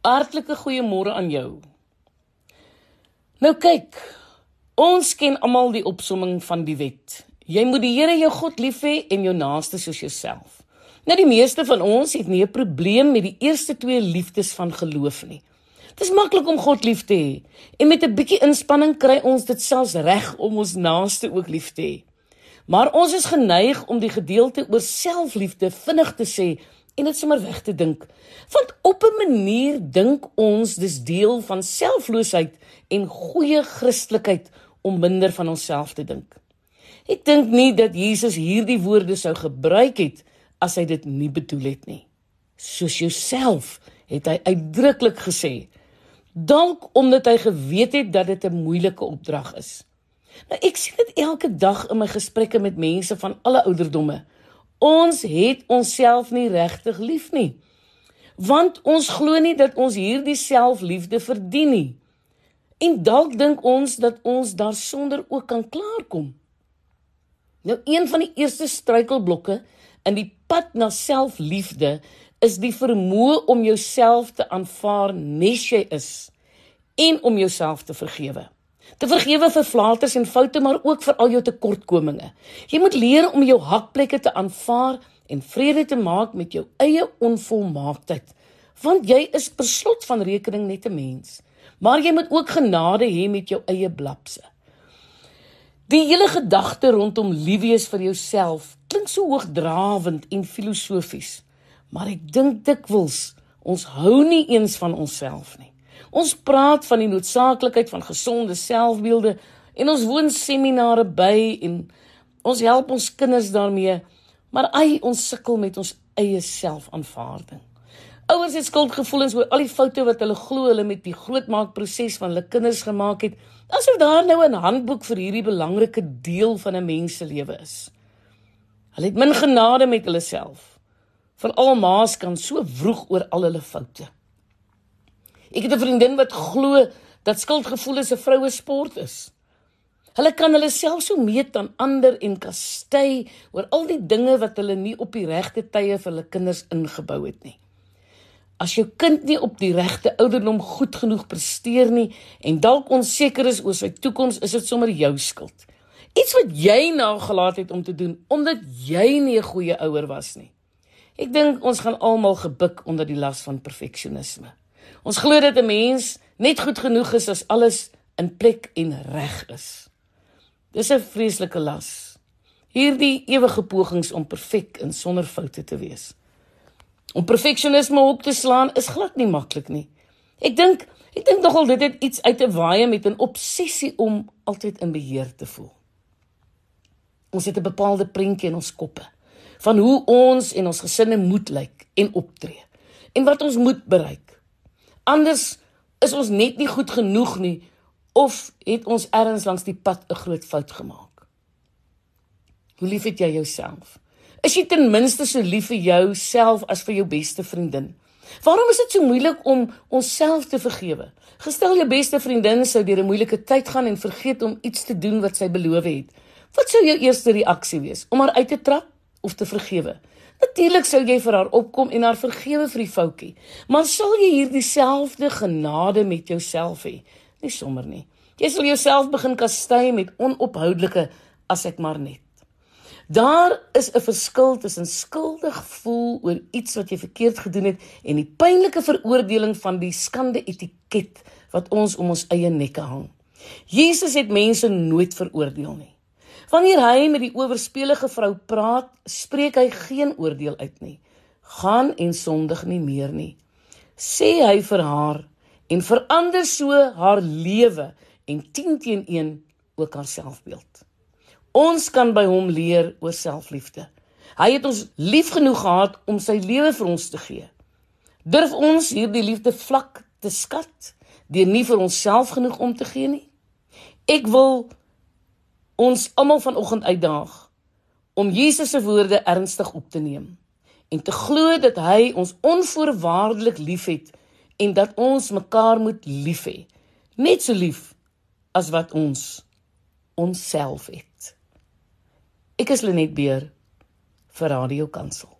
Hartlike goeiemôre aan jou. Nou kyk, ons ken almal die opsomming van die wet. Jy moet die Here jou God lief hê en jou naaste soos jouself. Nou die meeste van ons het nie 'n probleem met die eerste twee liefdes van geloof nie. Dit is maklik om God lief te hê en met 'n bietjie inspanning kry ons dit selfs reg om ons naaste ook lief te hê. Maar ons is geneig om die gedeelte oor selfliefde vinnig te sê en dit sommer weg te dink. Want op 'n manier dink ons dis deel van selfloosheid en goeie Christelikheid om minder van onsself te dink. Ek dink nie dat Jesus hierdie woorde sou gebruik het as hy dit nie bedoel het nie. Soos jouself het hy uitdruklik gesê. Dalk omdat hy geweet het dat dit 'n moeilike opdrag is. Nou ek sien dit elke dag in my gesprekke met mense van alle ouderdomme. Ons het onsself nie regtig lief nie. Want ons glo nie dat ons hierdie selfliefde verdien nie. En dalk dink ons dat ons daarsonder ook kan klaarkom. Nou een van die eerste struikelblokke in die pad na selfliefde is die vermoë om jouself te aanvaar nes jy is en om jouself te vergewe. Te vergewe vir flaters en foute, maar ook vir al jou tekortkominge. Jy moet leer om jou hakplekke te aanvaar en vrede te maak met jou eie onvolmaaktheid, want jy is per slot van rekening net 'n mens. Maar jy moet ook genade hê met jou eie blapse. Die hele gedagte rondom lief wees vir jouself klink so hoogdrawend en filosofies, maar ek dink dikwels ons hou nie eens van onsself nie. Ons praat van die noodsaaklikheid van gesonde selfbeelde en ons woon seminare by en ons help ons kinders daarmee, maar ai ons sukkel met ons eie selfaanvaarding. Ouers het skuldgevoelens oor al die foute wat hulle glo hulle met die grootmaakproses van hulle kinders gemaak het, asof daar nou 'n handboek vir hierdie belangrike deel van 'n mens se lewe is. Hulle het min genade met hulle self. Veral ma's kan so vroeg oor al hulle foute. Ek het 'n vriendin wat glo dat skuldgevoelens 'n vroue sport is. Hulle kan hulle self so meet aan ander en kastei oor al die dinge wat hulle nie op die regte tye vir hulle kinders ingebou het nie. As jou kind nie op die regte ouderdom goed genoeg presteer nie en dalk onseker is oor sy toekoms, is dit sommer jou skuld. Iets wat jy nagelaat het om te doen omdat jy nie 'n goeie ouer was nie. Ek dink ons gaan almal gebuk onder die las van perfeksionisme. Ons glo dat 'n mens net goed genoeg is as alles in plek en reg is. Dis 'n vreeslike las. Hierdie ewige pogings om perfek en sonder foute te wees. Om perfeksionisme op te slaan is glad nie maklik nie. Ek dink, ek dink nogal dit het iets uit te waai met 'n obsessie om altyd in beheer te voel. Ons het 'n bepaalde prentjie in ons koppe van hoe ons en ons gesinne moet lyk en optree en wat ons moet bereik. Anders is ons net nie goed genoeg nie of het ons ergens langs die pad 'n groot fout gemaak. Hoe lief het jy jouself? Is jy ten minste so lief vir jouself as vir jou beste vriendin? Waarom is dit so moeilik om onsself te vergewe? Gestel jou beste vriendin sou deur 'n moeilike tyd gaan en vergeet om iets te doen wat sy beloof het. Wat sou jou eerste reaksie wees? Om haar uit te trap of te vergewe? Natuurlik sou jy vir haar opkom en haar vergewe vir die foutjie. Maar sal jy hierdie selfde genade met jouself hê? Nie sommer nie. Jy sal jouself begin kastei met onophoudelike as ek maar net. Daar is 'n verskil tussen skuldig voel oor iets wat jy verkeerd gedoen het en die pynlike veroordeling van die skande etiket wat ons om ons eie nekke hang. Jesus het mense nooit veroordeel nie. Wanneer hy met die oorspelige vrou praat, spreek hy geen oordeel uit nie. Gaan en sondig nie meer nie. Sê hy vir haar en verander so haar lewe en 10 teen 1 ook haar selfbeeld. Ons kan by hom leer oor selfliefde. Hy het ons lief genoeg gehad om sy lewe vir ons te gee. Durf ons hierdie liefde vlak te skat deur nie vir onsself genoeg om te gee nie? Ek wil ons almal vanoggend uitdaag om Jesus se woorde ernstig op te neem en te glo dat hy ons onvoorwaardelik liefhet en dat ons mekaar moet lief hê net so lief as wat ons onsself het. Ek is Lenet Beer vir Radio Kansel